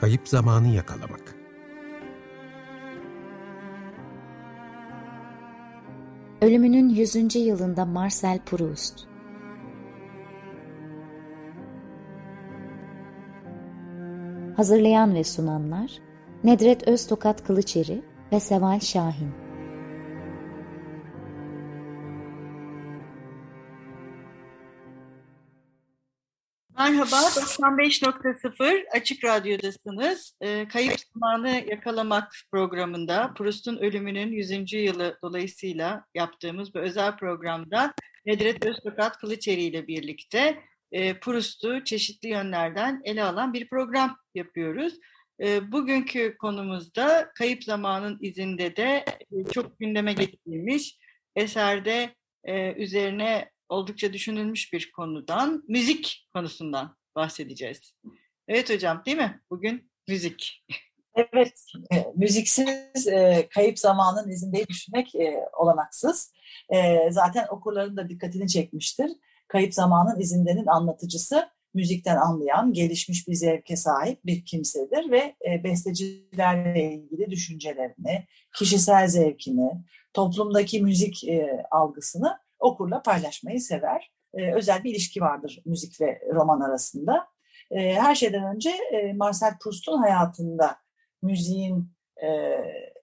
Kayıp zamanı yakalamak. Ölümünün 100. yılında Marcel Proust Hazırlayan ve sunanlar Nedret Öztokat Kılıçeri ve Seval Şahin Merhaba, 95.0 Açık Radyo'dasınız. E, Kayıp Zamanı Yakalamak programında Proust'un ölümünün 100. yılı dolayısıyla yaptığımız bu özel programda Nedret Öztokat Kılıçeri ile birlikte e, Proust'u çeşitli yönlerden ele alan bir program yapıyoruz. E, bugünkü konumuzda Kayıp Zamanın izinde de e, çok gündeme getirilmiş eserde e, üzerine oldukça düşünülmüş bir konudan, müzik konusundan bahsedeceğiz. Evet hocam değil mi? Bugün müzik. Evet, e, müziksiz e, kayıp zamanın izinde düşünmek e, olanaksız. Zaten okurların da dikkatini çekmiştir. Kayıp zamanın izindenin anlatıcısı müzikten anlayan, gelişmiş bir zevke sahip bir kimsedir ve bestecilerle ilgili düşüncelerini, kişisel zevkini, toplumdaki müzik algısını okurla paylaşmayı sever. E, özel bir ilişki vardır müzik ve roman arasında. E, her şeyden önce e, Marcel Proust'un hayatında müziğin e,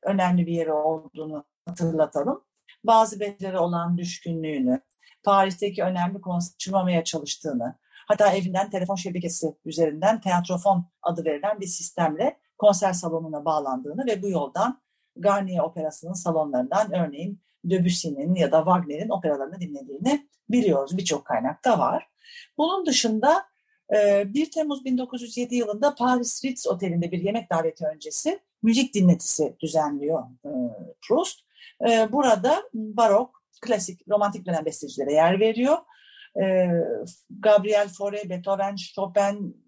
önemli bir yeri olduğunu hatırlatalım. Bazı bestelere olan düşkünlüğünü, Paris'teki önemli konser çalıştığını, hatta evinden telefon şebekesi üzerinden teatrofon adı verilen bir sistemle konser salonuna bağlandığını ve bu yoldan Garnier Operası'nın salonlarından örneğin Debussy'nin ya da Wagner'in operalarını dinlediğini biliyoruz. Birçok kaynakta var. Bunun dışında 1 e, Temmuz 1907 yılında Paris Ritz Oteli'nde bir yemek daveti öncesi müzik dinletisi düzenliyor e, Proust. E, burada barok, klasik, romantik dönem bestecilere yer veriyor. Gabriel Fauré, Beethoven, Chopin,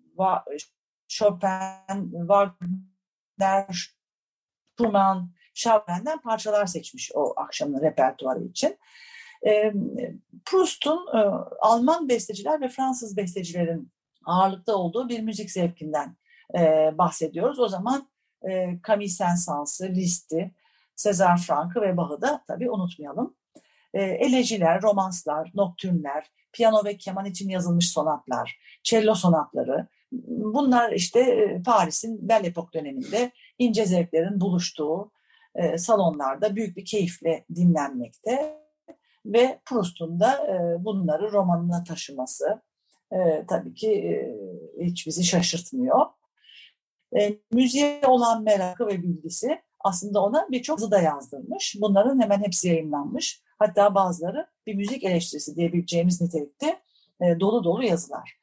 Chopin, Wagner, Schumann, Chopin'den parçalar seçmiş o akşamın repertuarı için. Proust'un e, Alman besteciler ve Fransız bestecilerin ağırlıkta olduğu bir müzik zevkinden e, bahsediyoruz. O zaman e, Camille Saint-Saëns'ı, Liszt'i, César Frank'ı ve Bach'ı da tabii unutmayalım. Eleciler, romanslar, noktürnler, piyano ve keman için yazılmış sonatlar, cello sonatları, bunlar işte Paris'in Belle Époque döneminde ince zevklerin buluştuğu, e, salonlarda büyük bir keyifle dinlenmekte ve Proust'un da e, bunları romanına taşıması e, tabii ki hiç bizi şaşırtmıyor. Müziğe olan merakı ve bilgisi aslında ona birçok yazı da yazdırmış. Bunların hemen hepsi yayınlanmış. Hatta bazıları bir müzik eleştirisi diyebileceğimiz nitelikte dolu dolu yazılar.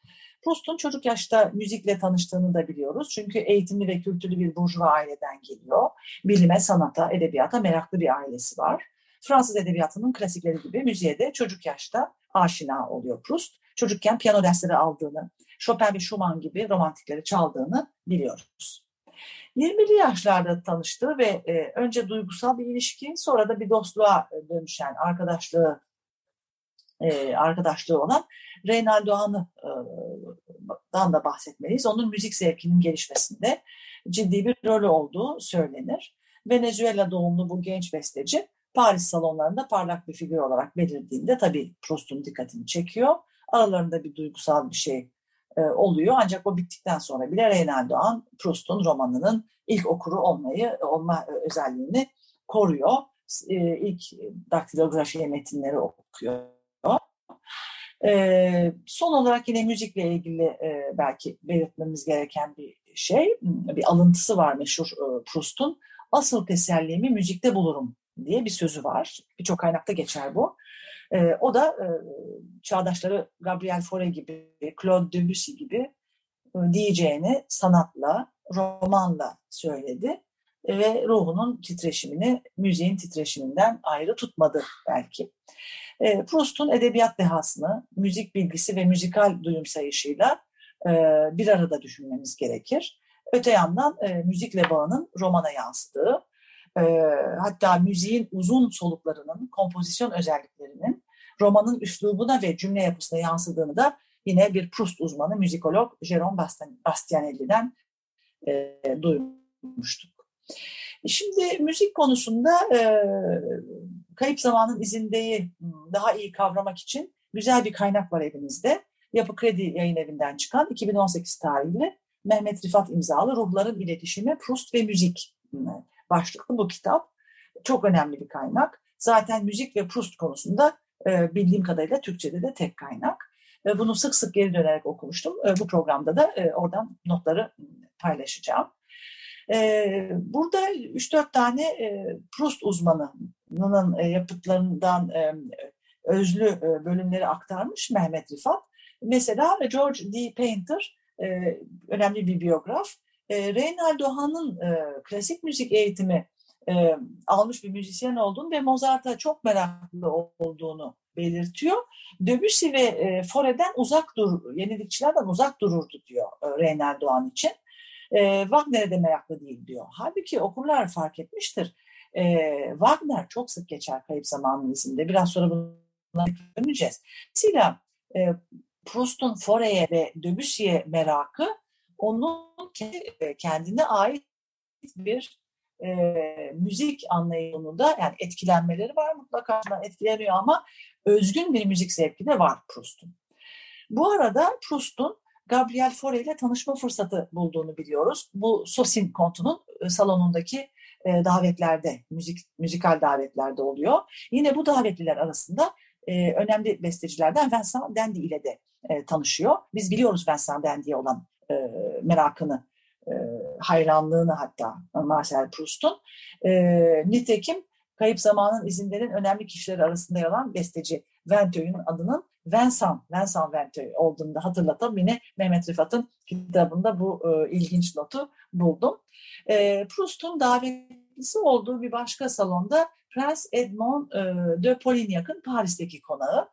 Proust'un çocuk yaşta müzikle tanıştığını da biliyoruz. Çünkü eğitimli ve kültürlü bir burjuva aileden geliyor. Bilime, sanata, edebiyata meraklı bir ailesi var. Fransız edebiyatının klasikleri gibi müziğe de çocuk yaşta aşina oluyor Proust. Çocukken piyano dersleri aldığını, Chopin ve Schumann gibi romantikleri çaldığını biliyoruz. 20'li yaşlarda tanıştığı ve e, önce duygusal bir ilişki sonra da bir dostluğa dönüşen arkadaşlığı e, arkadaşlığı olan Reynaldo Han'dan da bahsetmeliyiz. Onun müzik zevkinin gelişmesinde ciddi bir rol olduğu söylenir. Venezuela doğumlu bu genç besteci Paris salonlarında parlak bir figür olarak belirdiğinde tabii Proust'un dikkatini çekiyor. Aralarında bir duygusal bir şey e, oluyor. Ancak o bittikten sonra bile Reynaldo Doğan Proust'un romanının ilk okuru olmayı olma özelliğini koruyor. E, ilk daktilografiye metinleri okuyor e, son olarak yine müzikle ilgili e, belki belirtmemiz gereken bir şey, bir alıntısı var meşhur e, Proust'un. Asıl teselliğimi müzikte bulurum diye bir sözü var. Birçok kaynakta geçer bu. E, o da e, çağdaşları Gabriel Fauré gibi, Claude Debussy gibi e, diyeceğini sanatla, romanla söyledi ve ruhunun titreşimini müziğin titreşiminden ayrı tutmadı belki. E, Proust'un edebiyat dehasını, müzik bilgisi ve müzikal duyum sayışıyla e, bir arada düşünmemiz gerekir. Öte yandan e, müzikle bağının romana yansıdığı, e, hatta müziğin uzun soluklarının, kompozisyon özelliklerinin romanın üslubuna ve cümle yapısına yansıdığını da yine bir Proust uzmanı, müzikolog Jérôme Bastianelli'den e, duymuştuk. Şimdi müzik konusunda e, kayıp zamanın izindeyi daha iyi kavramak için güzel bir kaynak var elimizde. Yapı Kredi yayın evinden çıkan 2018 tarihli Mehmet Rifat imzalı Ruhların İletişimi, Proust ve Müzik başlıklı bu kitap. Çok önemli bir kaynak. Zaten müzik ve Proust konusunda e, bildiğim kadarıyla Türkçe'de de tek kaynak. E, bunu sık sık geri dönerek okumuştum. E, bu programda da e, oradan notları paylaşacağım. E, burada 3-4 tane e, Proust uzmanının e, yapıtlarından e, özlü e, bölümleri aktarmış Mehmet Rifat. Mesela George D. Painter, önemli bir biyograf. Reynaldo Han'ın klasik müzik eğitimi almış bir müzisyen olduğunu ve Mozart'a çok meraklı olduğunu belirtiyor. Debussy ve Fore'den uzak dur, yenilikçilerden uzak dururdu diyor e, Han için. E, Wagner'e de meraklı değil diyor. Halbuki okurlar fark etmiştir. E, Wagner çok sık geçer kayıp zamanın izinde. Biraz sonra buna döneceğiz. Dolayısıyla e, Proust'un Fore'ye ve Debussy'ye merakı onun kendine ait bir e, müzik anlayışında yani etkilenmeleri var mutlaka etkileniyor ama özgün bir müzik zevki de var Proust'un. Bu arada Proust'un Gabriel Fauré ile tanışma fırsatı bulduğunu biliyoruz. Bu Sosin Kontu'nun salonundaki e, davetlerde, müzik müzikal davetlerde oluyor. Yine bu davetliler arasında e, önemli bestecilerden Vincent Dandy ile de e, tanışıyor. Biz biliyoruz Vincent Dandy'ye olan e, merakını, e, hayranlığını hatta Marcel Proust'un. E, nitekim Kayıp Zamanın izinlerin önemli kişileri arasında yer alan besteci Venteuil'in adının Vincent, Vincent Venteuil olduğunu da hatırlatalım. Yine Mehmet Rıfat'ın kitabında bu e, ilginç notu buldum. E, Proust'un davetlisi olduğu bir başka salonda Prens Edmond e, de Polignac'ın Paris'teki konağı.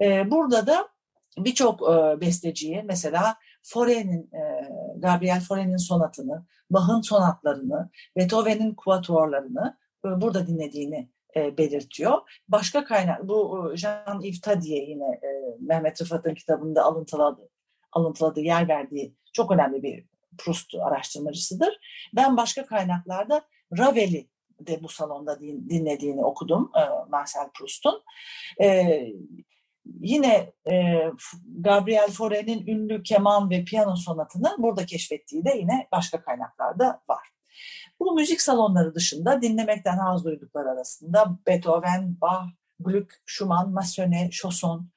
E, burada da birçok e, besteciye mesela Fauré'nin, e, Gabriel Fauré'nin sonatını, Bach'ın sonatlarını, Beethoven'in kuvatorlarını e, burada dinlediğini e, belirtiyor. Başka kaynak, bu e, Jean-Yves Tadier yine e, Mehmet Rıfat'ın kitabında alıntıladı, alıntıladığı yer verdiği çok önemli bir Proust araştırmacısıdır. Ben başka kaynaklarda Ravel'i de bu salonda din, dinlediğini okudum e, Marcel Proust'un. E, yine e, Gabriel Fauré'nin ünlü keman ve piyano sonatını burada keşfettiği de yine başka kaynaklarda var. Bu müzik salonları dışında dinlemekten haz duydukları arasında Beethoven, Bach, Gluck, Schumann, Massenet, Chausson,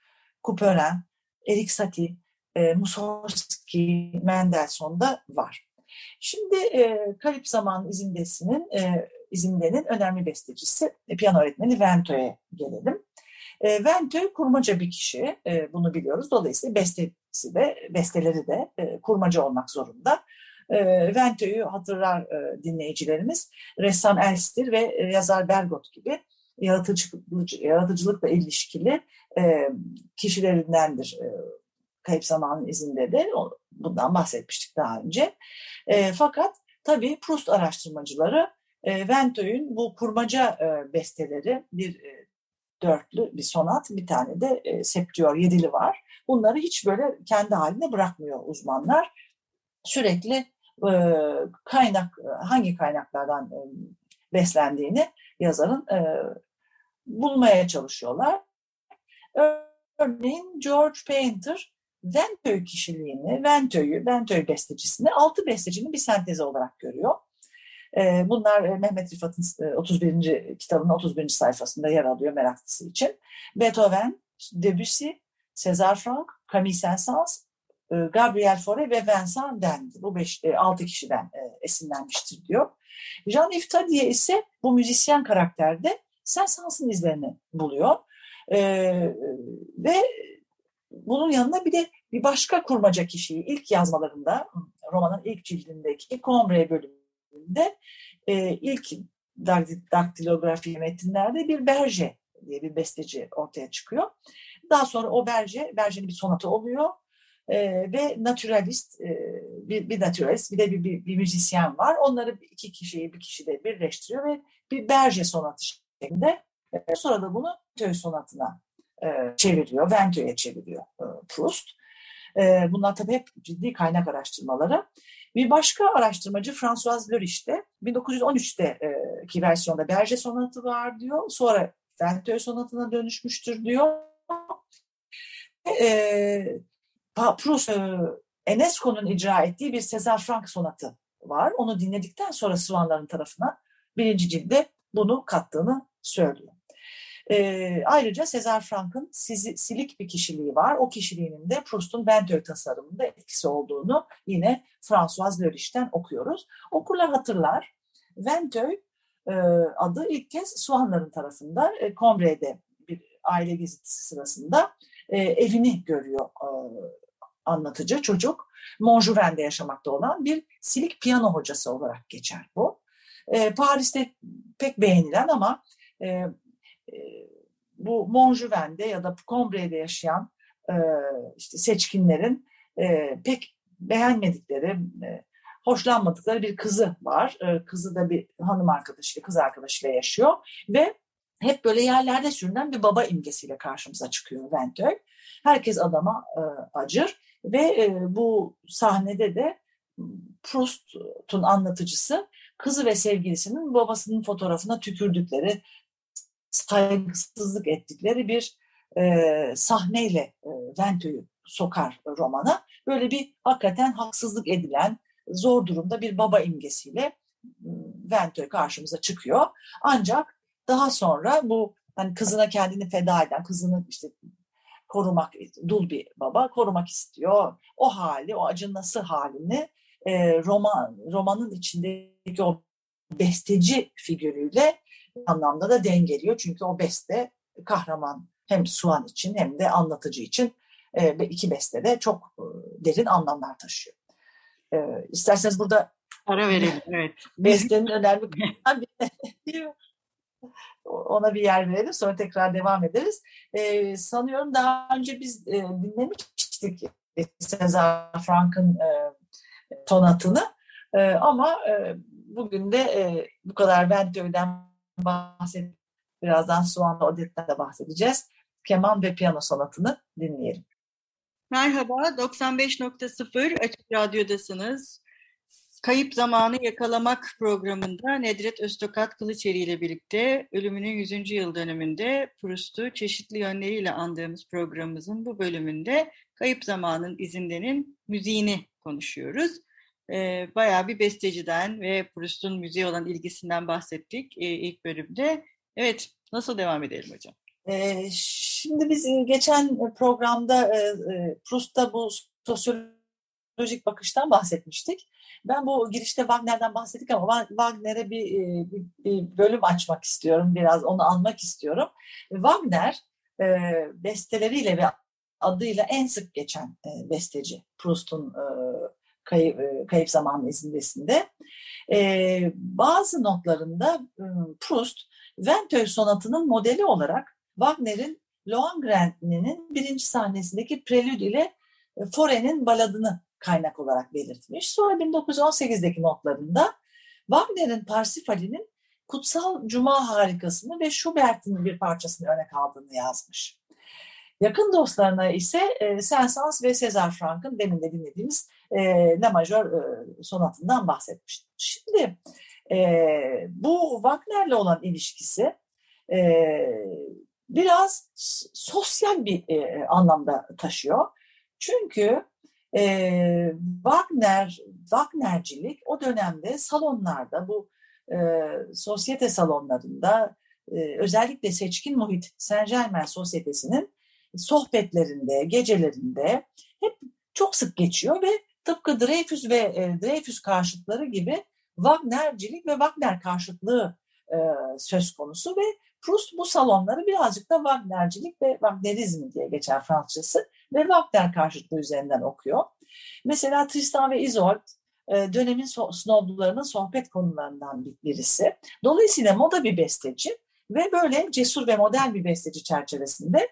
Couperin, Erik Satie, e, Mussorgsky, Mendelssohn da var. Şimdi e, Karip Zaman izindesinin e, izindenin önemli bestecisi, e, piyano öğretmeni Vento'ya gelelim. E, Ventö kurmaca bir kişi, e, bunu biliyoruz. Dolayısıyla bestesi de, besteleri de e, kurmaca olmak zorunda. E, Ventö'yü hatırlar e, dinleyicilerimiz. Ressam Elstir ve e, yazar Bergot gibi yaratıcılık, yaratıcılıkla ilişkili e, kişilerindendir. E, kayıp zamanın izinde de bundan bahsetmiştik daha önce. E, fakat tabii Proust araştırmacıları e, Venteuil'ün bu kurmaca e, besteleri bir e, dörtlü bir sonat, bir tane de e, septiyor, yedili var. Bunları hiç böyle kendi halinde bırakmıyor uzmanlar. Sürekli e, kaynak, hangi kaynaklardan e, beslendiğini yazarın e, bulmaya çalışıyorlar. Örneğin George Painter Venteuil kişiliğini, Venteuil'ü, Venteuil bestecisini altı bestecinin bir sentezi olarak görüyor. Ee, bunlar e, Mehmet Rifat'ın 31. E, kitabının 31. sayfasında yer alıyor meraklısı için. Beethoven, Debussy, César Franck, Camille Saint-Saëns, e, Gabriel Fauré ve Vincent Dandy. Bu beş, altı kişiden esinlenmiştir diyor. Jean-Yves Tadier ise bu müzisyen karakterde Saint-Saëns'ın izlerini buluyor. ve bunun yanında bir de bir başka kurmaca kişiyi ilk yazmalarında romanın ilk cildindeki Combre bölümü de e, ilk daktilografi metinlerde bir Berge diye bir besteci ortaya çıkıyor. Daha sonra o Berge, Berge'nin bir sonatı oluyor e, ve naturalist, e, bir, bir naturalist bir de bir, bir, bir müzisyen var. Onları iki kişiyi bir kişi de birleştiriyor ve bir Berge sonatı şeklinde e, sonra da bunu Töy sonatına çeviriyor, Venteuil'e çeviriyor e, Proust. E, bunlar tabii hep ciddi kaynak araştırmaları. Bir başka araştırmacı François Leriche de 1913'te e, ki versiyonda Berger sonatı var diyor. Sonra Venteux sonatına dönüşmüştür diyor. E, Proust, e, Enesco'nun icra ettiği bir César Franck sonatı var. Onu dinledikten sonra Swanların tarafına birinci cilde bunu kattığını söylüyor. E, ayrıca Sezar Frank'ın silik bir kişiliği var. O kişiliğinin de Proust'un Venteux tasarımında etkisi olduğunu yine François Leriche'den okuyoruz. Okurlar hatırlar. Venteux e, adı ilk kez Swanların tarafında Combre'de bir aile gezintisi sırasında evini görüyor anlatıcı çocuk. Montjouven'de yaşamakta olan bir silik piyano hocası olarak geçer bu. Paris'te pek beğenilen ama bu Montjouven'de ya da Combre'de yaşayan e, işte seçkinlerin e, pek beğenmedikleri, e, hoşlanmadıkları bir kızı var. Kızı da bir hanım arkadaşıyla, kız arkadaşıyla yaşıyor ve hep böyle yerlerde sürünen bir baba imgesiyle karşımıza çıkıyor Venteux. Herkes adama e, acır ve e, bu sahnede de Proust'un anlatıcısı kızı ve sevgilisinin babasının fotoğrafına tükürdükleri, saygısızlık ettikleri bir e, sahneyle e, Venteux'u sokar romana. Böyle bir hakikaten haksızlık edilen, zor durumda bir baba imgesiyle Venteux karşımıza çıkıyor. Ancak daha sonra bu hani kızına kendini feda eden, kızını işte korumak, dul bir baba korumak istiyor. O hali, o acınası halini e, roman romanın içindeki o besteci figürüyle anlamda da dengeliyor. Çünkü o beste kahraman hem Suan için hem de anlatıcı için e, iki beste de çok e, derin anlamlar taşıyor. E, isterseniz burada ara verelim. Evet. Bestenin önemli ona bir yer verelim sonra tekrar devam ederiz. E, sanıyorum daha önce biz e, dinlemiştik Cesar Frank'ın e, tonatını. E, ama e, bugün de e, bu kadar Ventöy'den bahsedip birazdan Suan'la Odette'den de bahsedeceğiz. Keman ve piyano sonatını dinleyelim. Merhaba, 95.0 Açık Radyo'dasınız. Kayıp Zamanı Yakalamak programında Nedret Öztokat Kılıçeri ile birlikte ölümünün 100. yıl dönümünde Proust'u çeşitli yönleriyle andığımız programımızın bu bölümünde Kayıp Zamanın izindenin müziğini konuşuyoruz. E, bayağı bir besteciden ve Proust'un müziğe olan ilgisinden bahsettik e, ilk bölümde. Evet, nasıl devam edelim hocam? E, şimdi biz geçen programda e, Proust'ta bu sosyolojik bakıştan bahsetmiştik. Ben bu girişte Wagner'den bahsettik ama Wagner'e bir, bir, bir bölüm açmak istiyorum. Biraz onu anmak istiyorum. Wagner e, besteleriyle ve adıyla en sık geçen e, besteci Proust'un e, kayıp, e, kayıp zamanı izindesinde. E, bazı notlarında e, Proust, Venteux sonatının modeli olarak Wagner'in Lohengrin'in birinci sahnesindeki prelüd ile e, Fore'nin baladını kaynak olarak belirtmiş. Sonra 1918'deki notlarında Wagner'in Parsifal'inin Kutsal Cuma harikasını ve Schubert'in bir parçasını öne kaldığını yazmış. Yakın dostlarına ise e, Saint-Saëns ve César Frank'ın demin de dinlediğimiz e, La Major e, sonatından bahsetmiştim. Şimdi e, bu Wagner'le olan ilişkisi e, biraz sosyal bir e, anlamda taşıyor. Çünkü e, Wagner, Wagnercilik o dönemde salonlarda, bu e, sosyete salonlarında, e, özellikle seçkin muhit Saint Germain sosyetesinin sohbetlerinde, gecelerinde hep çok sık geçiyor ve tıpkı Dreyfus ve e, Dreyfus karşıtları gibi Wagnercilik ve Wagner karşıtlığı e, söz konusu ve Proust bu salonları birazcık da Wagnercilik ve Wagnerizm diye geçer Fransızcası ve Wagner karşıtlığı üzerinden okuyor. Mesela Tristan ve Isolde e, dönemin snoblarının sohbet konularından birisi. Dolayısıyla moda bir besteci ve böyle cesur ve modern bir besteci çerçevesinde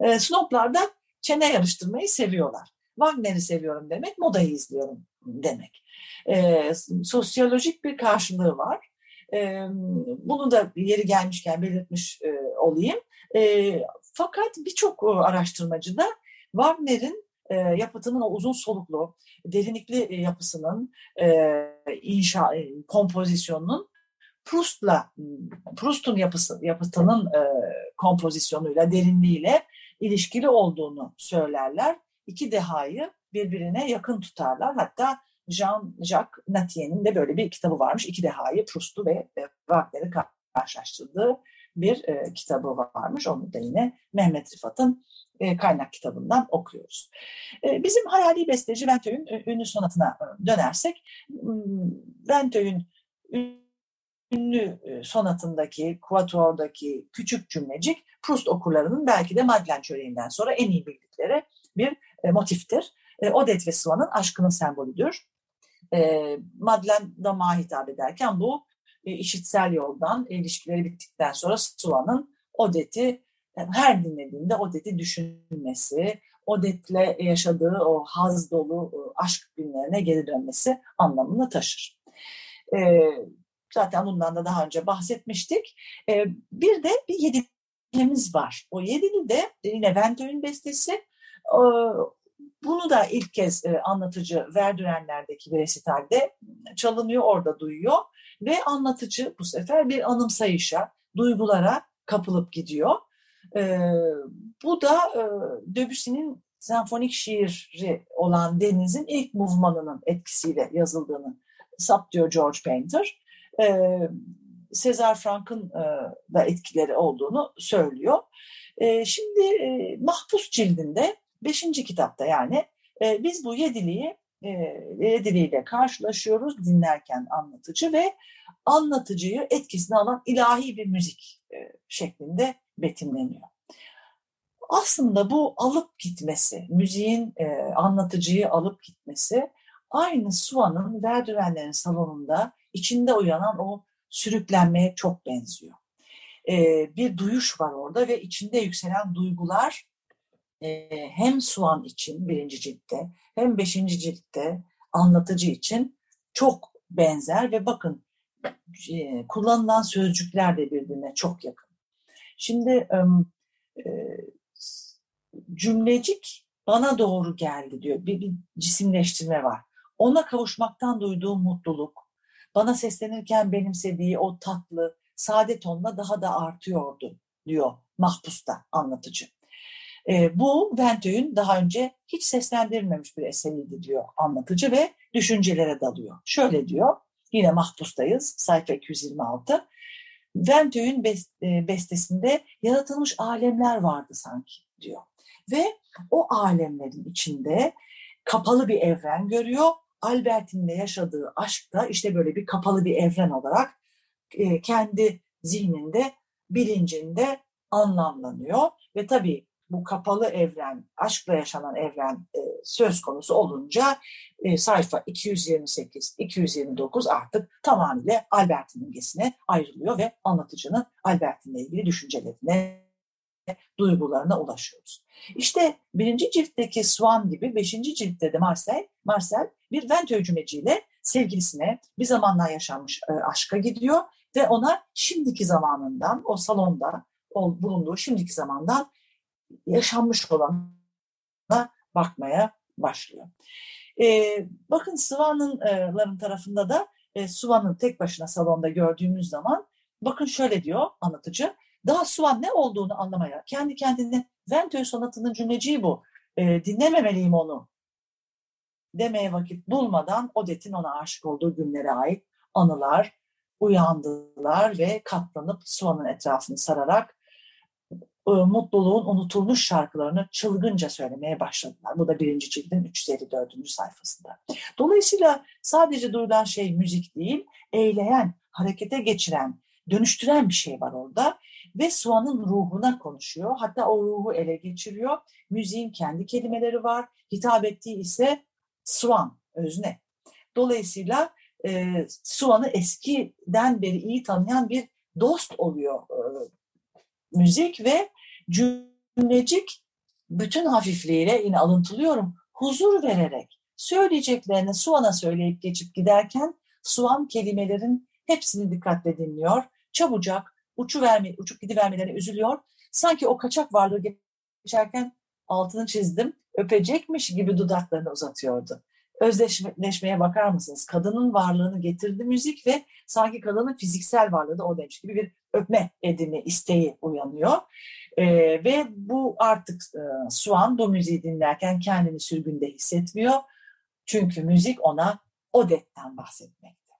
e, snoblar da çene yarıştırmayı seviyorlar. Wagner'i seviyorum demek, modayı izliyorum demek. E, sosyolojik bir karşılığı var. E, bunu da yeri gelmişken belirtmiş e, olayım. E, fakat birçok araştırmacı da Wagner'in e, yapıtının o uzun soluklu, derinlikli e, yapısının e, inşa e, kompozisyonunun Proust'la Proust'un yapısı yapıtının e, kompozisyonuyla, derinliğiyle ilişkili olduğunu söylerler. İki dehayı birbirine yakın tutarlar. Hatta Jean-Jacques Natier'in de böyle bir kitabı varmış. İki dehayı Proust'u ve Wagner'i karşılaştırdığı bir e, kitabı varmış. Onu da yine Mehmet Rifat'ın e, kaynak kitabından okuyoruz. E, bizim hayali besteci Ventöy'ün ünlü sonatına dönersek, Ventöy'ün ünlü sonatındaki, kuatordaki küçük cümlecik Proust okurlarının belki de Madeleine çöreğinden sonra en iyi bildikleri bir motiftir. Odet ve Swan'ın aşkının sembolüdür. Madeleine damağa hitap ederken bu işitsel yoldan ilişkileri bittikten sonra Swan'ın Odette'i her dinlediğinde Odette'i düşünmesi, Odette'le yaşadığı o haz dolu aşk günlerine geri dönmesi anlamını taşır. Zaten bundan da daha önce bahsetmiştik. Bir de bir yedilimiz var. O yedili de yine Ventöy'ün bestesi. Bunu da ilk kez anlatıcı Verdürenler'deki bir resitalde çalınıyor, orada duyuyor. Ve anlatıcı bu sefer bir anımsayışa, duygulara kapılıp gidiyor. Bu da Debussy'nin senfonik şiiri olan Deniz'in ilk movmanının etkisiyle yazıldığını saptıyor George Painter. Cesar Frank'ın da etkileri olduğunu söylüyor. Şimdi Mahpus cildinde beşinci kitapta yani biz bu yediliği yediliğiyle karşılaşıyoruz dinlerken anlatıcı ve anlatıcıyı etkisine alan ilahi bir müzik şeklinde betimleniyor. Aslında bu alıp gitmesi, müziğin anlatıcıyı alıp gitmesi aynı Suan'ın Verdürenlerin salonunda içinde uyanan o sürüklenmeye çok benziyor. bir duyuş var orada ve içinde yükselen duygular hem Suan için birinci ciltte hem beşinci ciltte anlatıcı için çok benzer ve bakın kullanılan sözcükler de birbirine çok yakın. Şimdi cümlecik bana doğru geldi diyor. Bir, bir cisimleştirme var. Ona kavuşmaktan duyduğum mutluluk, bana seslenirken benimsediği o tatlı, sade tonla daha da artıyordu diyor mahpusta anlatıcı. E, bu Ventöy'ün daha önce hiç seslendirilmemiş bir eseriydi diyor anlatıcı ve düşüncelere dalıyor. Şöyle diyor, yine mahpustayız sayfa 226. Ventöy'ün bestesinde yaratılmış alemler vardı sanki diyor. Ve o alemlerin içinde kapalı bir evren görüyor. Albert'in yaşadığı aşk da işte böyle bir kapalı bir evren olarak kendi zihninde, bilincinde anlamlanıyor. Ve tabii bu kapalı evren, aşkla yaşanan evren e, söz konusu olunca e, sayfa 228-229 artık tamamıyla Albert'in imgesine ayrılıyor ve anlatıcının Albert'inle ilgili düşüncelerine, duygularına ulaşıyoruz. İşte birinci ciltteki Swan gibi beşinci ciltte de Marcel, Marcel bir Ventö cümleciyle sevgilisine bir zamanlar yaşanmış e, aşka gidiyor ve ona şimdiki zamanından, o salonda bulunduğu şimdiki zamandan yaşanmış olana bakmaya başlıyor. E, bakın Sıvan'ın tarafında da e, Suvan'ın tek başına salonda gördüğümüz zaman bakın şöyle diyor anlatıcı. Daha Suvan ne olduğunu anlamaya, kendi kendine Ventö sonatının cümleciği bu. E, dinlememeliyim onu demeye vakit bulmadan Odette'in ona aşık olduğu günlere ait anılar uyandılar ve katlanıp Suvan'ın etrafını sararak e, mutluluğun unutulmuş şarkılarını çılgınca söylemeye başladılar. Bu da birinci cildin 354. sayfasında. Dolayısıyla sadece duyulan şey müzik değil, eğleyen, harekete geçiren, dönüştüren bir şey var orada. Ve Suan'ın ruhuna konuşuyor. Hatta o ruhu ele geçiriyor. Müziğin kendi kelimeleri var. Hitap ettiği ise Suan, özne. Dolayısıyla e, Suan'ı eskiden beri iyi tanıyan bir dost oluyor e, müzik ve cümlecik bütün hafifliğiyle yine alıntılıyorum huzur vererek söyleyeceklerini Suan'a söyleyip geçip giderken Suan kelimelerin hepsini dikkatle dinliyor. Çabucak uçu verme, uçup gidivermelerine üzülüyor. Sanki o kaçak varlığı geçerken altını çizdim. Öpecekmiş gibi dudaklarını uzatıyordu. Özdeşleşmeye bakar mısınız? Kadının varlığını getirdi müzik ve sanki kadının fiziksel varlığı da oradaymış gibi bir öpme edimi, isteği uyanıyor. Ee, ve bu artık e, Suan bu müziği dinlerken kendini sürgünde hissetmiyor. Çünkü müzik ona Odette'den bahsetmekte.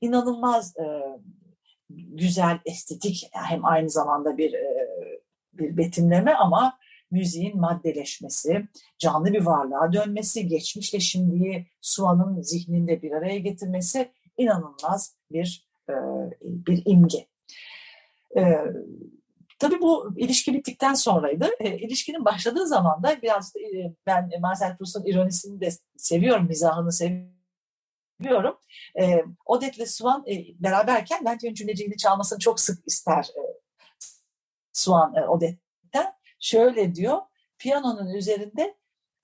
İnanılmaz e, güzel, estetik hem aynı zamanda bir e, bir betimleme ama müziğin maddeleşmesi, canlı bir varlığa dönmesi, geçmişle şimdiyi Suan'ın zihninde bir araya getirmesi inanılmaz bir e, bir imge. E, tabii bu ilişki bittikten sonraydı. E, ilişkinin başladığı zaman da biraz e, ben Marcel Proust'un ironisini de seviyorum, mizahını seviyorum. E, Odette ile Swan e, beraberken Bention'un cümleciğini çalmasını çok sık ister e, Swan e, Odette'den. Şöyle diyor, piyanonun üzerinde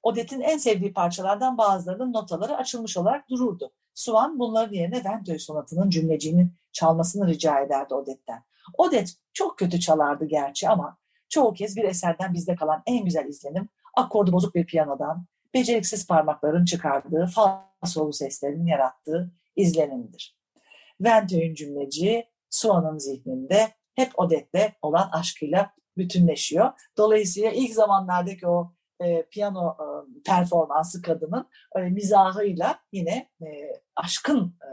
Odette'in en sevdiği parçalardan bazılarının notaları açılmış olarak dururdu. Swan bunların yerine Venteux sonatının cümleciğinin çalmasını rica ederdi Odette'den. Odette çok kötü çalardı gerçi ama çoğu kez bir eserden bizde kalan en güzel izlenim akordu bozuk bir piyanodan, beceriksiz parmakların çıkardığı fal solu seslerinin yarattığı izlenimdir. Venteux'ün cümleci Swan'ın zihninde hep Odette'le olan aşkıyla bütünleşiyor. Dolayısıyla ilk zamanlardaki o e, piyano e, performansı kadının e, mizahıyla yine e, aşkın e,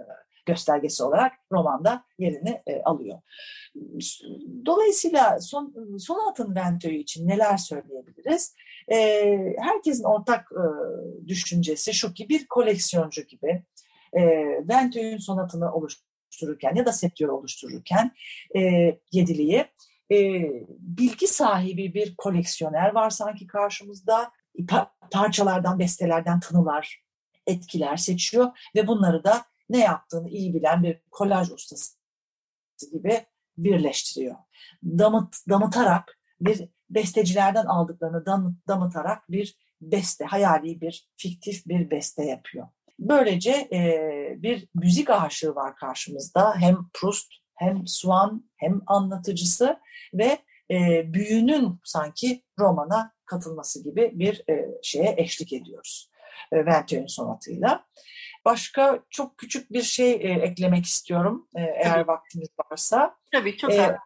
göstergesi olarak romanda yerini e, alıyor. Dolayısıyla son, Sonat'ın Ventöy'ü için neler söyleyebiliriz? E, herkesin ortak e, düşüncesi şu ki bir koleksiyoncu gibi e, Ventöy'ün sonatını oluştururken ya da septiyör oluştururken e, yediliği e, bilgi sahibi bir koleksiyoner var sanki karşımızda. Pa parçalardan, bestelerden tınılar, etkiler seçiyor ve bunları da ne yaptığını iyi bilen bir kolaj ustası gibi birleştiriyor. Damıt, damıtarak bir bestecilerden aldıklarını damıt, damıtarak bir beste, hayali bir fiktif bir beste yapıyor. Böylece e, bir müzik aşığı var karşımızda. Hem Proust hem Swan hem anlatıcısı ve e, büyünün sanki romana katılması gibi bir e, şeye eşlik ediyoruz. E, Venteuil'in sonatıyla. Başka çok küçük bir şey e, eklemek istiyorum e, eğer Tabii. vaktimiz varsa. Tabii çok e, da,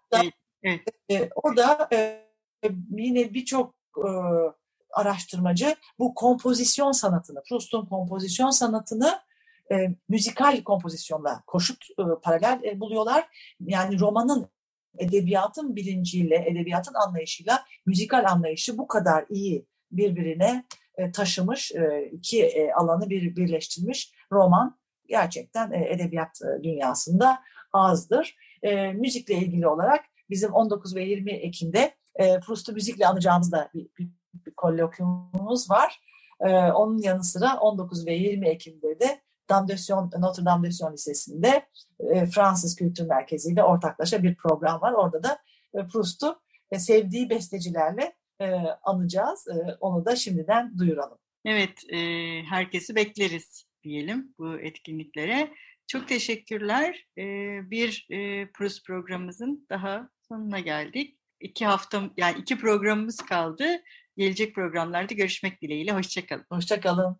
evet. e, O da e, yine birçok e, araştırmacı bu kompozisyon sanatını, Proust'un kompozisyon sanatını e, müzikal kompozisyonla koşut e, paralel e, buluyorlar. Yani romanın edebiyatın bilinciyle, edebiyatın anlayışıyla müzikal anlayışı bu kadar iyi birbirine e, taşımış, e, iki e, alanı bir birleştirmiş roman gerçekten e, edebiyat e, dünyasında azdır. E, müzikle ilgili olarak bizim 19 ve 20 Ekim'de e, Proust'u müzikle anacağımız da bir, bir, bir kolokyumumuz var. E, onun yanı sıra 19 ve 20 Ekim'de de Damdösyon, Notre Dame de Sion Lisesi'nde e, Fransız Kültür Merkezi ile ortaklaşa bir program var. Orada da e, Proust'u e, sevdiği bestecilerle e, anacağız. E, onu da şimdiden duyuralım. Evet, e, herkesi bekleriz diyelim bu etkinliklere. Çok teşekkürler. E, bir e, Proust programımızın daha sonuna geldik. İki hafta, yani iki programımız kaldı. Gelecek programlarda görüşmek dileğiyle. Hoşçakalın. Hoşçakalın.